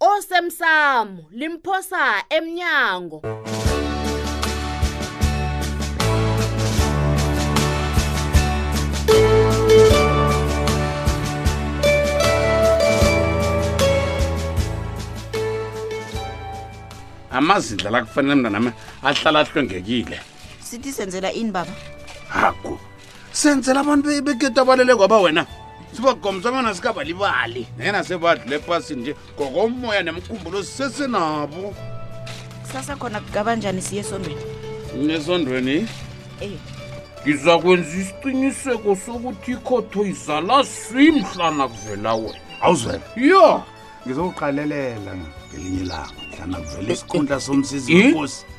osemsamo limphosa emnyango amazindla la kufanele mntanami ahlala ahlwengekile sithi senzela ini baba hagu senzela abantu be- bekhethu abalele ngoba wena sibagomisa ngana sikabalibali nena sebadlule ephasini nje ngokomoya nemkhumbulo sisesenabo kusasa khona kukabanjani siye esondweni nesondweni Eh. ngizakwenza isiqiniseko sokuthi ikhotho izala simhla nakuvela wena awuzwela yo ngizokuqalelela ngelinye ilanga mhlana kuvela isikhundla somsizi Eh? wenkosi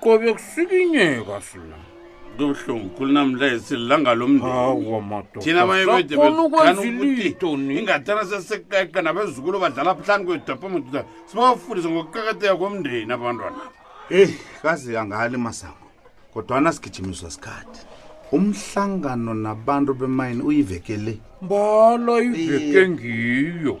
qobe kusukinyeka sula kubuhlungu khulu namhlanje sililanga lomndinithina mayebedebekanukwenzilingathana seseqeqa nabezukulu badlala phlani kwedapa madoda sibawafundisa ngokuqakateka komndeni abantwana eyi kazi angali masango kodwana sigijimiswa sikhathi umhlangano nabantu bemayini uyivekele mbala iveke ngiyo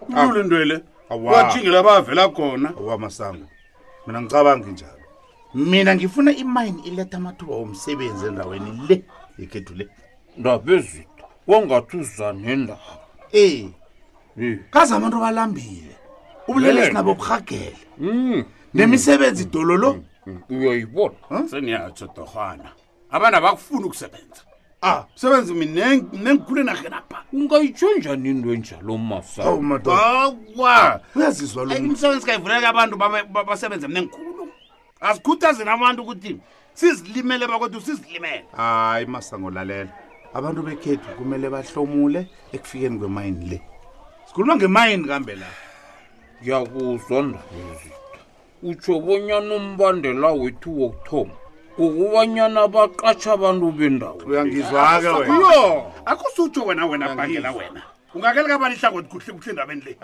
ukulula intwele Awa. wajingela bavela khona awa masango mina ngicabangi njalo mina ngifuna imayini iletha amathuba womsebenzi endaweni le yekhethu le ndabezitha wangathi uza nendaba e Eh, kaze abantu balambile ubulelesi Yeke. nabo burhagele mm, nemisebenzi dololo uyayibona seniyatsho torhwana abana bakufuni ukusebenza ah msebenzi minengikhulu enarheni apha ungayitsho njani into enjalo masawa uyazizwa lo umsebenzi kayivuleka abantu basebenze minengikhulu asikhuthazeni abantu ukuthi sizilimele bakwethu sizilimele hayi masango lalela abantu bekhethu kumele bahlomule ekufikeni kwemayini le sikhuluma ngemayini kambe la ngiyakuzwa ndabezita utsho bonyana umbandela wethu wokuthoma ngokubanyana baqatsha abantu bendawo uyangizwake wena yo akusutsho wena wena bhangela wena ungakele kabani ihlangothi kuhle kuhle endabeni le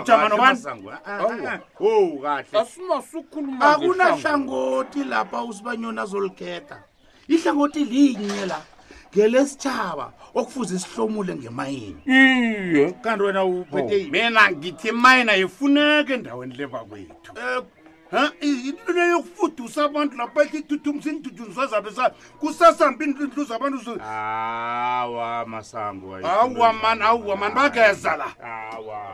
ujama nobani asinasukhuluma akunahlangothi lapha usibanyoni azolikhetha ihlangothi linye la ngelesitshaba okufuze sihlomule ngemayini iye kanti wena uphethe yini? mina ngithi mayina yifuneka endaweni lebakwethu Eh, ha, i- into le yokufudusa abantu lapha ethi ithuthumisa iinthuthumisa zabe sa kusasambi iintluntlu zabantu zi- awa masango awa mani awa mani bageza la awa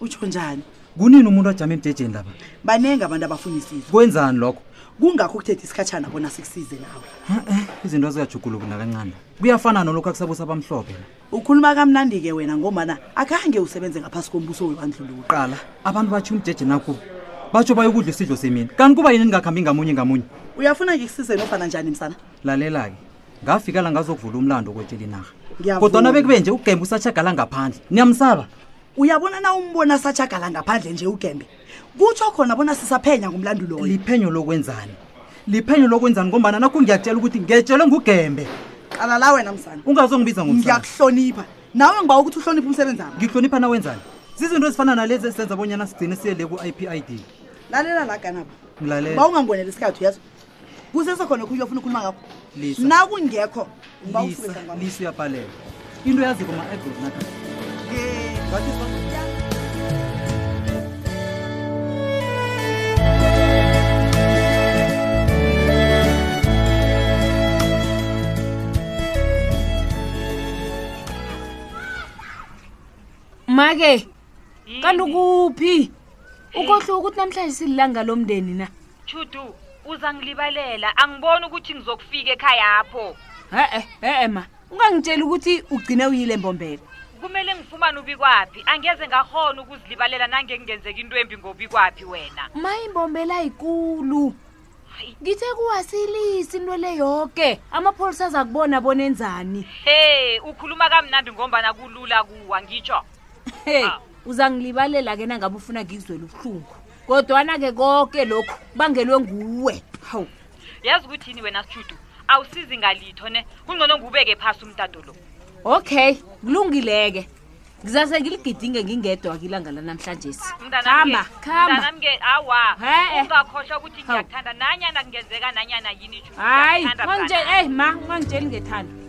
utsho njani kunini umuntu ajama emjejeni laba baningi abantu abafuna isizo kwenzani lokho kungakho ukuthetha isikhatshana bona sikusize nawe Eh, izinto azikajuguluki nakancane kuyafana nolokhu akusabusa abamhlophe ukhuluma kamnandi-ke wena ngombana akhange usebenze ngaphasi kombuso webandlululo qala abantu batsho umjeje nakubo batsho bayokudla isidlo semini kanti kuba yini ningakhambi ngamunye ngamunye uyafuna ngikusize nofana njani msana lalela-ke ngafika la ngazokuvula umlando okwetshela inarha Ngiyavuma. kodwana bekube nje ugembe usatshagala ngaphandle niyamsaba uyabona na umbona satshagala ngaphandle nje ugembe kutsho khona bona sisaphenya ngomlandu loyo liphenyo lokwenzani liphenyo lokwenzani ngombana nakho ngiyatshela ukuthi ngetshelwe ngugembe qala la wena msana ungazongibiza ngomsana ngiyakuhlonipha nawe ngiba ukuthi uhloniphe umsebenzi wami ngihlonipha na wenzani zizinto ezifana nalezi esenza bonyana sigcine siyele ku-i p i d lalela la ganaba ngilalela ba ungangonela isikhathi uyazo kusesekhona okhunye ofuna ukhuluma ngakho Lisa. nakungekho ngiba Lisa, ufuke sangwami Lisa uyabhalela into yazi kuma-advert nathi ngathi sa- make kanti ukuphi ukhohliwe ukuthi namhlanje sililanga lomndeni na chudu uzangilibalela angiboni ukuthi ngizokufika ekhaya apho e-e e-e ma ungangitsheli ukuthi ugcine uyile mbombela kumele ngifumane ubikwaphi angeze ngakhona ukuzilibalela nangekungenzeka into embi ngobikwaphi wena ma imbombela yikulu ngithe kuwasilisa into le yoke amapholisa aza kubona bona enzani he ukhuluma kamnandi ngombana kulula kuwa ngitsho he ah. uzangilibalela ke nangabe ufuna ngikuzwela ubuhlungu kodwana-ke konke lokhu kubangelwe nguwe hawu yazi ukuthini wena sijudu awusizi ngalitho ne kungcono ngubeke phasi umtato lo okay kulungileke kusasa ngiligidinge ngingedwa kilanga lanamhlanje hamba khambaamke awa ungakhohlwa ukuthi ngiyakuthanda nanyana kungenzeka nanyana yini hayi eyi ma ungangitsheli ngethando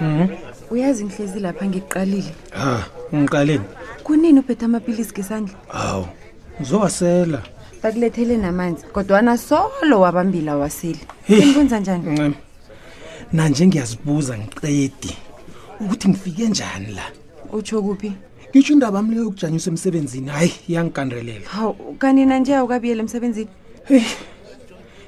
Mhm. uyazi ngihlezi lapha ngiqalile ha ungiqaleni kunini uphethe amapilisi ngesandla hawu ngizowasela bakulethele namanzi kodwana solo wabambila wasile Hey. inkwenza njani ncema nanje ngiyazibuza ngiqedi ukuthi ngifike njani la utsho kuphi ngisho indaba yami leyo yokujanyiswa emsebenzini hayi iyangigandelela hawu kanina nje awukabiyela emsebenzini heyi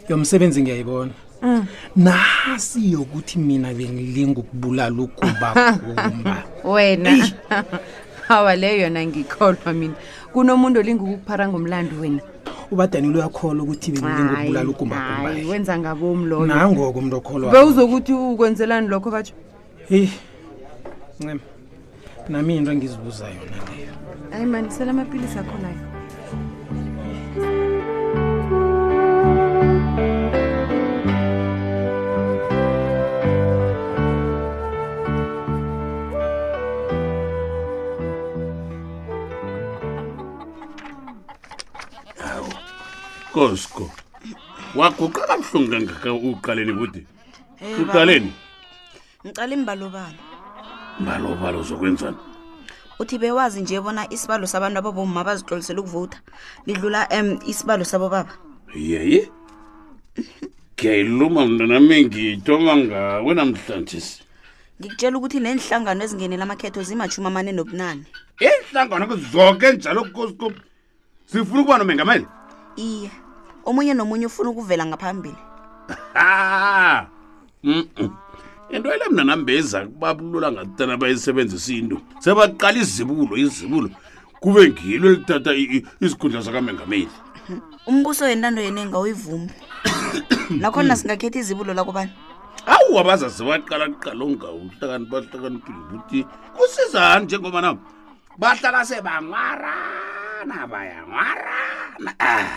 yomsebenzi ngiyayibona ah. nasi yokuthi mina bengilinga ukubulala ugumbakumba wena hawa leyo yona ngikholwa mina kunomuntu olinga ukukuphara ngomlando wena ubadanile uyakholwa ukuthi bengilinga ukubulala ugumbakumba wenza ngabomi loyo nangoko umntu okholwa bewuzokuthi ukwenzelani lokho batsho heyi ncema nami into engizibuza yona leyo hayi mani sela amapilisi akho layo kosko waguqa kabuhlungu kangaka uqaleni kude Hey, baba, uqaleni ngiqala imbalobalo mbalobalo zokwenzani uthi bewazi nje bona isibalo sabantu ababomma abazitlolisela ukuvota lidlula um isibalo sabobaba yeye ngiyayiluma mntanami ngiyitoma ngawe namhlanje ngikutshela ukuthi neenhlangano ezingenela amakhetho zimashumi amane nobunane iinhlangano zoke njalo kosko sifuna ukuba nomengameli iye omunye nomunye ufuna ukuvela ngaphambili ha Mm-mm. into ele mna nambeza kubabulula ngatana bayisebenzisa into sebaqala izibulo izibulo kube ngilo elithatha i- i- izikhundla zakamengameli umbuso wentando yenenga uyivumi nakhona singakhetha izibulo lakobani awu abazazi baqala kuqala ongawuhlakani bahlakaniphile ukuthi kusizani njengoba na ba tlala se ba ngwarana ba ya ngwarana ah.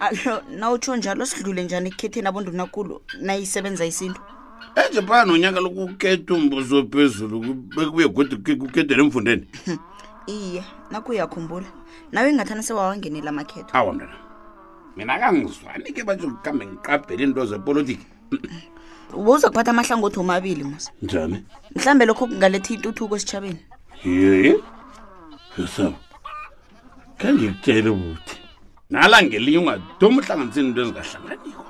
Alo, na utsho njalo sidlule njani ekukhetheni abondunakulu nayisebenza isintu eje phana nonyaka lokukhetha umbuso ophezulu ku- bekubuye godu kuke- kukhethele emfundeni iye nakho uyakhumbula nawe ingathana sewawangenela amakhetho awa mntana mina kangizwani ke batsho kukambe ngiqabhele into zepolitiki ubuza kuphatha amahlangothi omabili mos njani mhlawumbe lokho kungaletha ituthuko esitshabeni ye yosam khe ngikutshele ukuthi nala ngelinye ungadomi uhlanganisa into ezingahlanganiko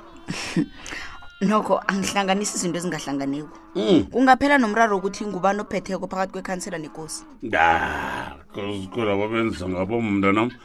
nokho angihlanganisi izinto ezingahlanganiko mm. kungaphela nomraro wokuthi ngubani ophetheko phakathi kwekhansela nekosi nda kozikolabo benza ngabo mntanam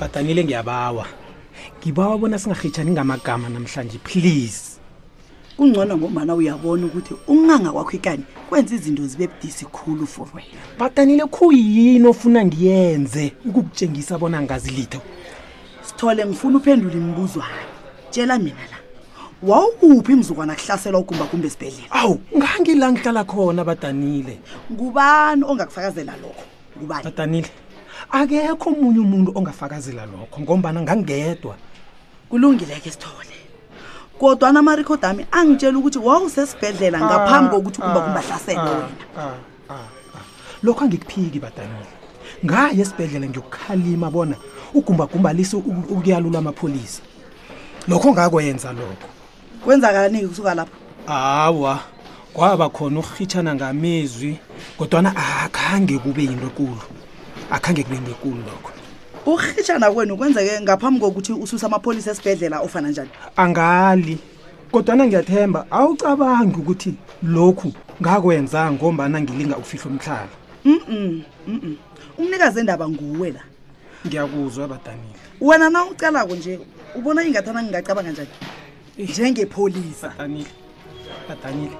badanile ngiyabawa ngibawa bona singarhitshani ngamagama namhlanje please kungcono ngomana uyabona ukuthi umncanga kwakho ikani kwenza izinto zibe budisi khulu for wena badanile khuyini ofuna ngiyenze ukukutshengisa bona ngazi litho sithole ngifuna uphendula imibuzwana tshela mina la wawukuphi mzukwana kuhlaselwa ugumbagumba esibhedlela awu ngangila ngihlala khona badanile ngubani ongakufakazela lokho ngubani badanile akekho omunye umuntu ongafakazela lokho ngombana ngangedwa kulungile ke sithole kodwa namarikhodami angitshela ukuthi wawusesibhedlela ngaphambi kokuthi ugumbagumba ahlaselwe wena lokho angikuphiki badanile ngaye esibhedlela ngiyokukhalima bona ugumbagumbalise ukuyalula amapholisa lokho ngakwenza lokho kwenzakalani-ke kusuka lapho hawa kwaba khona ukuhitshana ngamezwi kodwana akhange kube yinto ekulu akhange kube yinto ekulu lokho ukuhitshana kwenu kwenzeke ngaphambi kokuthi ususe amapholisa esibhedlela ofana njani angali kodwana ngiyathemba awucabangi ukuthi lokhu ngakwenza ngombana ngilinga ukufihla umtlhala mm mm umnikazi endaba nguwe la ngiyakuzwa badanile wena na ucalako nje ubona ingathana ngingacabanga njani njengepholisa badanile badanile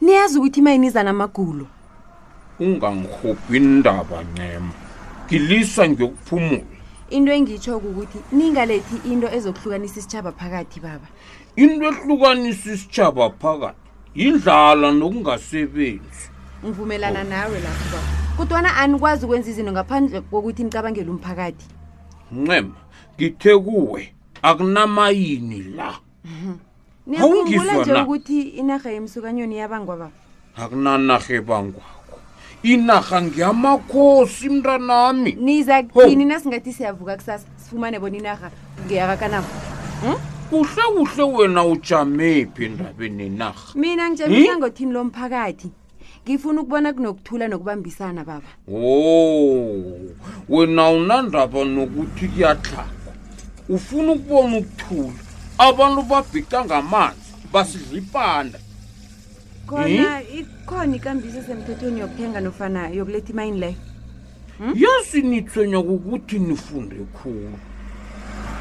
niyazi ukuthi imayiniza namagulo ungangihobhi indaba ncema ngilisa ngiyokuphumula into engitsho kukuthi ningalethi into ezokuhlukanisa isitshaba phakathi baba into ehlukanisa isitshaba phakathi yindlala nokungasebenzi ngivumelana oh. nawe lapho baba kodwana anikwazi ukwenza izinto ngaphandle kokuthi nicabangele umphakathi ncema ngithe kuwe akunamayini la Awungizwa niyakhumbula nje na? ukuthi inarha yemsukanyoni yabangwa ba akunanarha ebangwako inarha ngiyamakhosi mntanami niza kuthini nasingathi siyavuka kusasa sifumane bona inarha ngeyakakanabo kuhle kuhle wena ujamephi endabeni nenarha mina ngijamisa ngothini lomphakathi ngifuna ukubona kunokuthula nokubambisana baba o wena unandaba nokuthi kuyatlhakwa ufuna ukubona ukuthula abantu babhica ngamanzi basidla ipanda khona ikhona ikambiso esemthethweni yokuthenga nofana yokuletha imayini leyo yazi nithwenya kukuthi nifunde khulu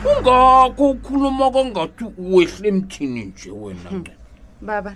ungakho ukhuluma kangathi wehle emthini nje wena nce baba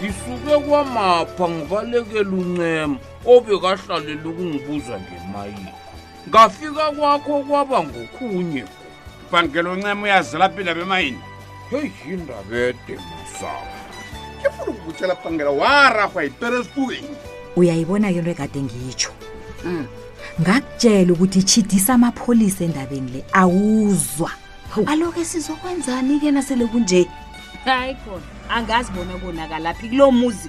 ngisuke kwamapha ngibaleke luncema obekahlalela ukungibuza ngemayini ngafika kwakho kwaba ngokhunye bhangela uncema uyazela aphi indaba emayini heyi yindaba edemusawo ngifuna ukukutshela bhangela warahwa yipere esifubeni uyayibona ke into ekade ngitsho hmm. ngakutshela ukuthi itshidisa amapholisa endabeni le awuzwa aloke sizokwenzani-ke nasele kunje hayi khona angazi bona konakalaphi kulo muzi